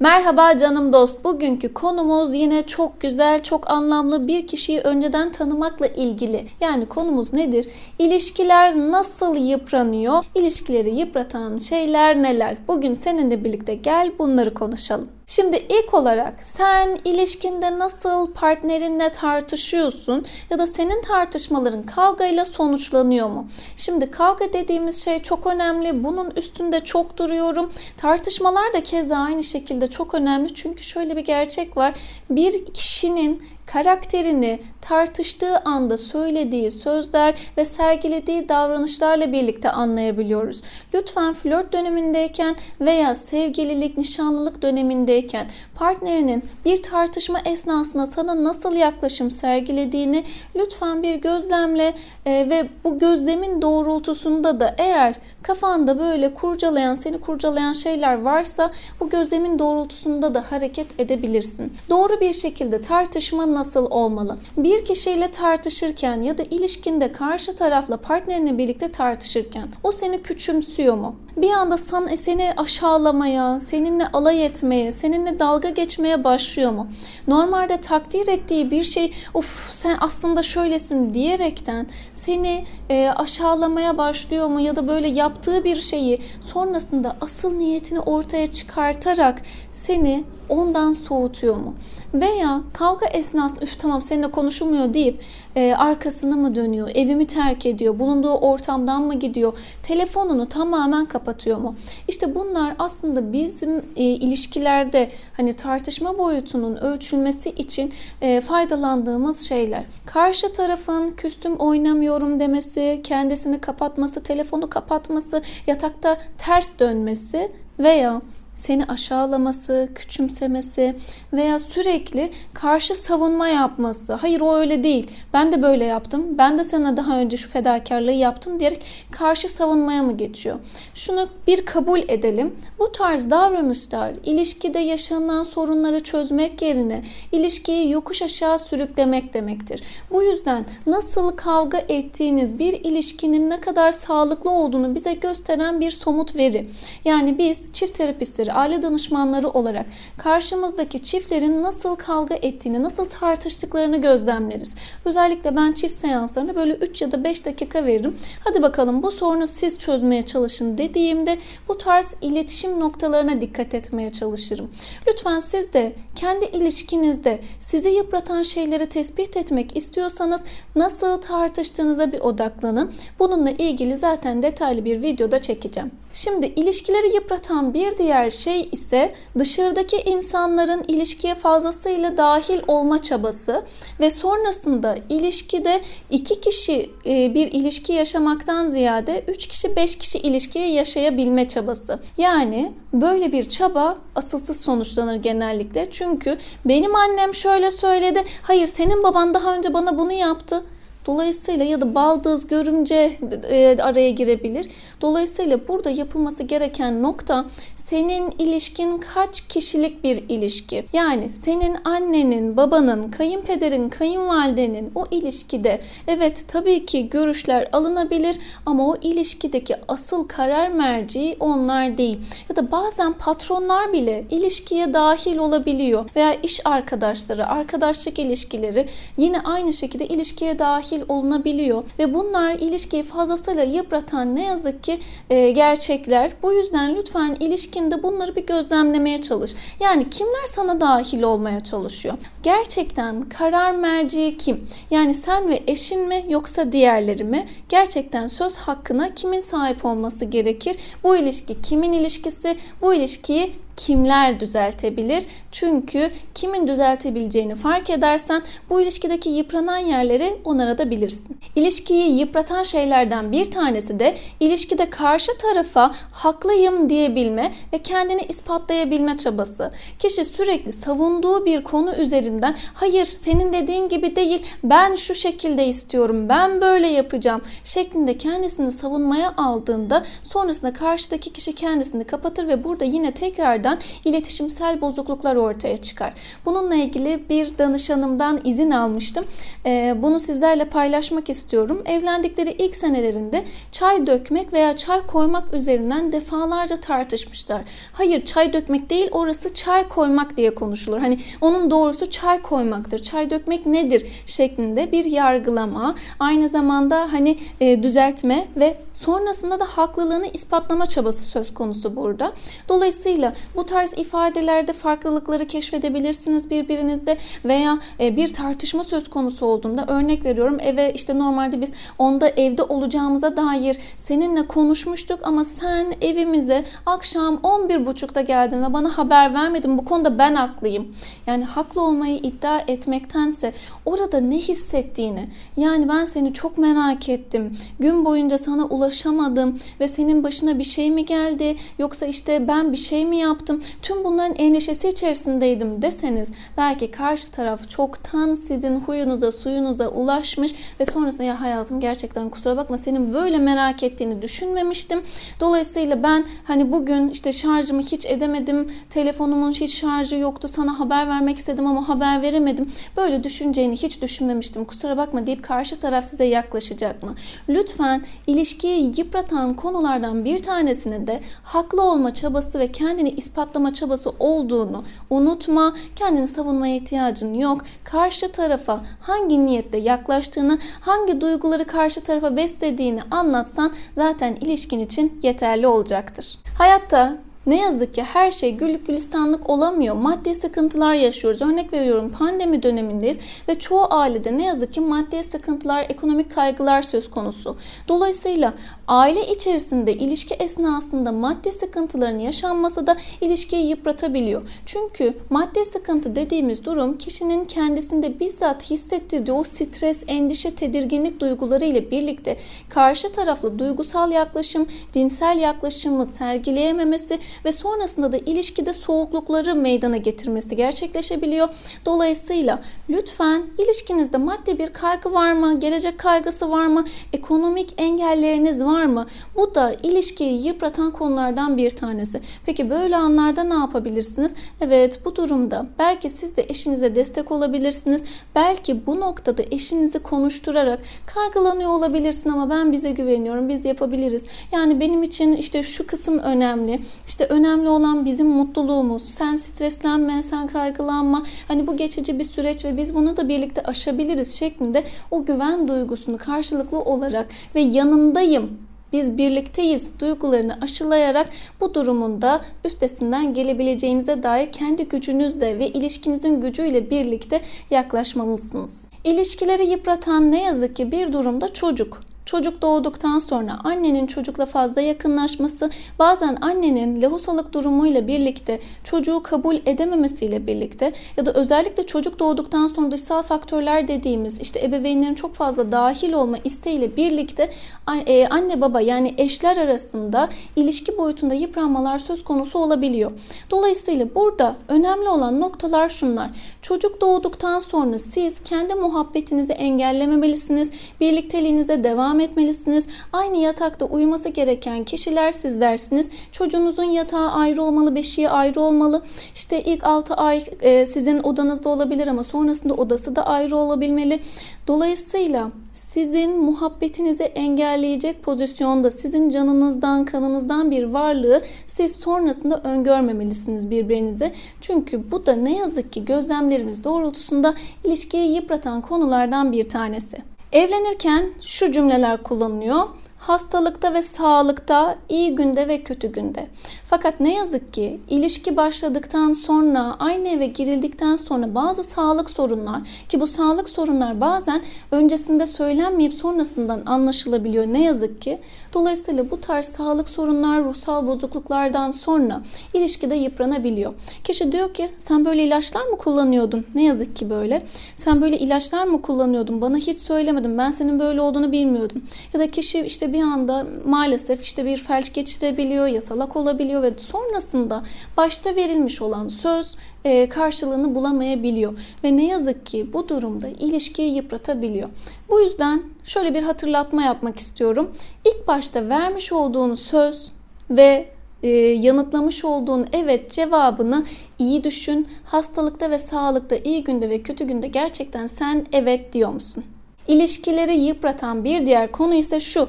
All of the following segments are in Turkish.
Merhaba canım dost. Bugünkü konumuz yine çok güzel, çok anlamlı bir kişiyi önceden tanımakla ilgili. Yani konumuz nedir? İlişkiler nasıl yıpranıyor? İlişkileri yıpratan şeyler neler? Bugün seninle birlikte gel bunları konuşalım. Şimdi ilk olarak sen ilişkinde nasıl partnerinle tartışıyorsun ya da senin tartışmaların kavgayla sonuçlanıyor mu? Şimdi kavga dediğimiz şey çok önemli. Bunun üstünde çok duruyorum. Tartışmalar da keza aynı şekilde çok önemli. Çünkü şöyle bir gerçek var. Bir kişinin karakterini tartıştığı anda söylediği sözler ve sergilediği davranışlarla birlikte anlayabiliyoruz. Lütfen flört dönemindeyken veya sevgililik, nişanlılık dönemindeyken partnerinin bir tartışma esnasında sana nasıl yaklaşım sergilediğini lütfen bir gözlemle e, ve bu gözlemin doğrultusunda da eğer kafanda böyle kurcalayan, seni kurcalayan şeyler varsa bu gözlemin doğrultusunda da hareket edebilirsin. Doğru bir şekilde tartışma nasıl olmalı? Bir kişiyle tartışırken ya da ilişkinde karşı tarafla partnerinle birlikte tartışırken o seni küçümsüyor mu? Bir anda sana, seni aşağılamaya, seninle alay etmeye, seninle dalga geçmeye başlıyor mu? Normalde takdir ettiği bir şey, of sen aslında şöylesin diyerekten seni e, aşağılamaya başlıyor mu? Ya da böyle yaptığı bir şeyi sonrasında asıl niyetini ortaya çıkartarak seni ondan soğutuyor mu? Veya kavga esnasında üf tamam seninle konuşulmuyor deyip e, arkasına mı dönüyor, evimi terk ediyor, bulunduğu ortamdan mı gidiyor, telefonunu tamamen kapatıyor mu? İşte bunlar aslında bizim e, ilişkilerde hani tartışma boyutunun ölçülmesi için e, faydalandığımız şeyler. Karşı tarafın küstüm oynamıyorum demesi, kendisini kapatması, telefonu kapatması, yatakta ters dönmesi veya seni aşağılaması, küçümsemesi veya sürekli karşı savunma yapması. Hayır o öyle değil. Ben de böyle yaptım. Ben de sana daha önce şu fedakarlığı yaptım diyerek karşı savunmaya mı geçiyor? Şunu bir kabul edelim. Bu tarz davranışlar ilişkide yaşanan sorunları çözmek yerine ilişkiyi yokuş aşağı sürüklemek demektir. Bu yüzden nasıl kavga ettiğiniz bir ilişkinin ne kadar sağlıklı olduğunu bize gösteren bir somut veri. Yani biz çift terapistleri danışmanları, aile danışmanları olarak karşımızdaki çiftlerin nasıl kavga ettiğini, nasıl tartıştıklarını gözlemleriz. Özellikle ben çift seanslarını böyle 3 ya da 5 dakika veririm. Hadi bakalım bu sorunu siz çözmeye çalışın dediğimde bu tarz iletişim noktalarına dikkat etmeye çalışırım. Lütfen siz de kendi ilişkinizde sizi yıpratan şeyleri tespit etmek istiyorsanız nasıl tartıştığınıza bir odaklanın. Bununla ilgili zaten detaylı bir videoda çekeceğim. Şimdi ilişkileri yıpratan bir diğer şey ise dışarıdaki insanların ilişkiye fazlasıyla dahil olma çabası ve sonrasında ilişkide iki kişi e, bir ilişki yaşamaktan ziyade üç kişi beş kişi ilişkiye yaşayabilme çabası. Yani böyle bir çaba asılsız sonuçlanır genellikle. Çünkü benim annem şöyle söyledi. Hayır senin baban daha önce bana bunu yaptı. Dolayısıyla ya da baldız, görümce e, araya girebilir. Dolayısıyla burada yapılması gereken nokta senin ilişkin kaç kişilik bir ilişki? Yani senin annenin, babanın, kayınpederin, kayınvalidenin o ilişkide evet tabii ki görüşler alınabilir ama o ilişkideki asıl karar merci onlar değil. Ya da bazen patronlar bile ilişkiye dahil olabiliyor veya iş arkadaşları, arkadaşlık ilişkileri yine aynı şekilde ilişkiye dahil dahil olunabiliyor ve bunlar ilişkiyi fazlasıyla yıpratan ne yazık ki e, gerçekler. Bu yüzden lütfen ilişkinde bunları bir gözlemlemeye çalış. Yani kimler sana dahil olmaya çalışıyor? Gerçekten karar merci kim? Yani sen ve eşin mi yoksa diğerleri mi? Gerçekten söz hakkına kimin sahip olması gerekir? Bu ilişki kimin ilişkisi? Bu ilişkiyi kimler düzeltebilir? Çünkü kimin düzeltebileceğini fark edersen bu ilişkideki yıpranan yerleri onarabilirsin. İlişkiyi yıpratan şeylerden bir tanesi de ilişkide karşı tarafa haklıyım diyebilme ve kendini ispatlayabilme çabası. Kişi sürekli savunduğu bir konu üzerinden hayır senin dediğin gibi değil ben şu şekilde istiyorum ben böyle yapacağım şeklinde kendisini savunmaya aldığında sonrasında karşıdaki kişi kendisini kapatır ve burada yine tekrar konulardan iletişimsel bozukluklar ortaya çıkar. Bununla ilgili bir danışanımdan izin almıştım. Ee, bunu sizlerle paylaşmak istiyorum. Evlendikleri ilk senelerinde çay dökmek veya çay koymak üzerinden defalarca tartışmışlar. Hayır çay dökmek değil orası çay koymak diye konuşulur. Hani onun doğrusu çay koymaktır. Çay dökmek nedir şeklinde bir yargılama. Aynı zamanda hani e, düzeltme ve sonrasında da haklılığını ispatlama çabası söz konusu burada. Dolayısıyla bu tarz ifadelerde farklılıkları keşfedebilirsiniz birbirinizde veya e, bir tartışma söz konusu olduğunda örnek veriyorum eve işte normalde biz onda evde olacağımıza dair seninle konuşmuştuk ama sen evimize akşam 11.30'da geldin ve bana haber vermedin. Bu konuda ben haklıyım. Yani haklı olmayı iddia etmektense orada ne hissettiğini yani ben seni çok merak ettim. Gün boyunca sana ulaşamadım ve senin başına bir şey mi geldi yoksa işte ben bir şey mi yaptım? Tüm bunların endişesi içerisindeydim deseniz belki karşı taraf çoktan sizin huyunuza suyunuza ulaşmış ve sonrasında ya hayatım gerçekten kusura bakma senin böyle merak ettiğini düşünmemiştim. Dolayısıyla ben hani bugün işte şarjımı hiç edemedim. Telefonumun hiç şarjı yoktu. Sana haber vermek istedim ama haber veremedim. Böyle düşüneceğini hiç düşünmemiştim. Kusura bakma deyip karşı taraf size yaklaşacak mı? Lütfen ilişkiyi yıpratan konulardan bir tanesini de haklı olma çabası ve kendini ispatlama çabası olduğunu unutma. Kendini savunmaya ihtiyacın yok. Karşı tarafa hangi niyetle yaklaştığını, hangi duyguları karşı tarafa beslediğini anlatsan zaten ilişkin için yeterli olacaktır. Hayatta ne yazık ki her şey güllük gülistanlık olamıyor. Maddi sıkıntılar yaşıyoruz. Örnek veriyorum pandemi dönemindeyiz ve çoğu ailede ne yazık ki maddi sıkıntılar, ekonomik kaygılar söz konusu. Dolayısıyla aile içerisinde ilişki esnasında maddi sıkıntıların yaşanması da ilişkiyi yıpratabiliyor. Çünkü maddi sıkıntı dediğimiz durum kişinin kendisinde bizzat hissettirdiği o stres, endişe, tedirginlik duyguları ile birlikte karşı taraflı duygusal yaklaşım, cinsel yaklaşımı sergileyememesi ve sonrasında da ilişkide soğuklukları meydana getirmesi gerçekleşebiliyor. Dolayısıyla lütfen ilişkinizde maddi bir kaygı var mı? Gelecek kaygısı var mı? Ekonomik engelleriniz var mı? Bu da ilişkiyi yıpratan konulardan bir tanesi. Peki böyle anlarda ne yapabilirsiniz? Evet bu durumda belki siz de eşinize destek olabilirsiniz. Belki bu noktada eşinizi konuşturarak kaygılanıyor olabilirsin ama ben bize güveniyorum. Biz yapabiliriz. Yani benim için işte şu kısım önemli. İşte önemli olan bizim mutluluğumuz. Sen streslenme, sen kaygılanma. Hani bu geçici bir süreç ve biz bunu da birlikte aşabiliriz şeklinde o güven duygusunu karşılıklı olarak ve yanındayım biz birlikteyiz duygularını aşılayarak bu durumun da üstesinden gelebileceğinize dair kendi gücünüzle ve ilişkinizin gücüyle birlikte yaklaşmalısınız. İlişkileri yıpratan ne yazık ki bir durumda çocuk. Çocuk doğduktan sonra annenin çocukla fazla yakınlaşması, bazen annenin lohusalık durumuyla birlikte çocuğu kabul edememesiyle birlikte ya da özellikle çocuk doğduktan sonra dışsal faktörler dediğimiz işte ebeveynlerin çok fazla dahil olma isteğiyle birlikte e, anne baba yani eşler arasında ilişki boyutunda yıpranmalar söz konusu olabiliyor. Dolayısıyla burada önemli olan noktalar şunlar. Çocuk doğduktan sonra siz kendi muhabbetinizi engellememelisiniz. Birlikteliğinize devam devam etmelisiniz. Aynı yatakta uyuması gereken kişiler sizlersiniz. Çocuğunuzun yatağı ayrı olmalı, beşiği ayrı olmalı. İşte ilk 6 ay e, sizin odanızda olabilir ama sonrasında odası da ayrı olabilmeli. Dolayısıyla sizin muhabbetinizi engelleyecek pozisyonda sizin canınızdan, kanınızdan bir varlığı siz sonrasında öngörmemelisiniz birbirinize. Çünkü bu da ne yazık ki gözlemlerimiz doğrultusunda ilişkiyi yıpratan konulardan bir tanesi. Evlenirken şu cümleler kullanılıyor hastalıkta ve sağlıkta, iyi günde ve kötü günde. Fakat ne yazık ki ilişki başladıktan sonra, aynı eve girildikten sonra bazı sağlık sorunlar ki bu sağlık sorunlar bazen öncesinde söylenmeyip sonrasından anlaşılabiliyor ne yazık ki. Dolayısıyla bu tarz sağlık sorunlar, ruhsal bozukluklardan sonra ilişkide yıpranabiliyor. Kişi diyor ki sen böyle ilaçlar mı kullanıyordun? Ne yazık ki böyle. Sen böyle ilaçlar mı kullanıyordun? Bana hiç söylemedin. Ben senin böyle olduğunu bilmiyordum. Ya da kişi işte bir anda maalesef işte bir felç geçirebiliyor, yatalak olabiliyor ve sonrasında başta verilmiş olan söz e, karşılığını bulamayabiliyor ve ne yazık ki bu durumda ilişkiyi yıpratabiliyor. Bu yüzden şöyle bir hatırlatma yapmak istiyorum. İlk başta vermiş olduğunuz söz ve e, yanıtlamış olduğun evet cevabını iyi düşün. Hastalıkta ve sağlıkta, iyi günde ve kötü günde gerçekten sen evet diyor musun? İlişkileri yıpratan bir diğer konu ise şu.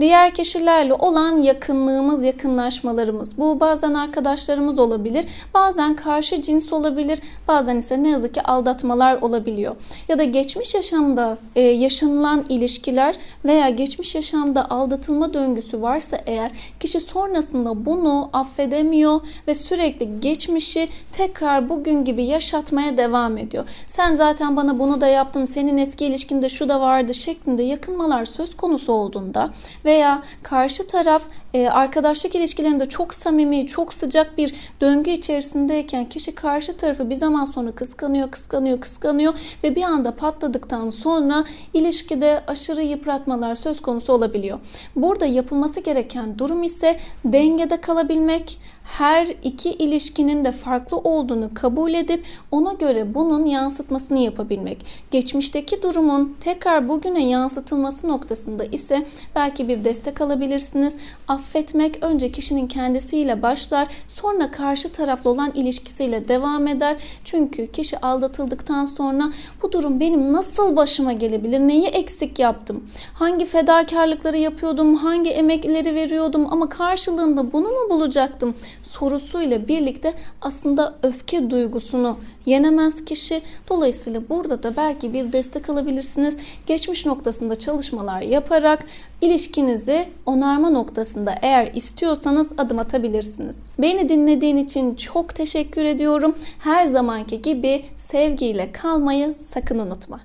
Diğer kişilerle olan yakınlığımız, yakınlaşmalarımız. Bu bazen arkadaşlarımız olabilir, bazen karşı cins olabilir, bazen ise ne yazık ki aldatmalar olabiliyor. Ya da geçmiş yaşamda e, yaşanılan ilişkiler veya geçmiş yaşamda aldatılma döngüsü varsa eğer kişi sonrasında bunu affedemiyor ve sürekli geçmişi tekrar bugün gibi yaşatmaya devam ediyor. Sen zaten bana bunu da yaptın, senin eski ilişkinde şu da vardı şeklinde yakınmalar söz konusu olduğunda veya karşı taraf e, arkadaşlık ilişkilerinde çok samimi, çok sıcak bir döngü içerisindeyken kişi karşı tarafı bir zaman sonra kıskanıyor, kıskanıyor, kıskanıyor ve bir anda patladıktan sonra ilişkide aşırı yıpratmalar söz konusu olabiliyor. Burada yapılması gereken durum ise dengede kalabilmek, her iki ilişkinin de farklı olduğunu kabul edip ona göre bunun yansıtmasını yapabilmek. Geçmişteki durumun tekrar bugüne yansıtılması noktasında ise belki bir destek alabilirsiniz. Affetmek önce kişinin kendisiyle başlar, sonra karşı taraflı olan ilişkisiyle devam eder. Çünkü kişi aldatıldıktan sonra bu durum benim nasıl başıma gelebilir? Neyi eksik yaptım? Hangi fedakarlıkları yapıyordum? Hangi emekleri veriyordum ama karşılığında bunu mu bulacaktım? Sorusuyla birlikte aslında öfke duygusunu yenemez kişi. Dolayısıyla burada da belki bir destek alabilirsiniz. Geçmiş noktasında çalışmalar yaparak ilişkinizi onarma noktasında eğer istiyorsanız adım atabilirsiniz. Beni dinlediğin için çok teşekkür ediyorum. Her zamanki gibi sevgiyle kalmayı sakın unutma.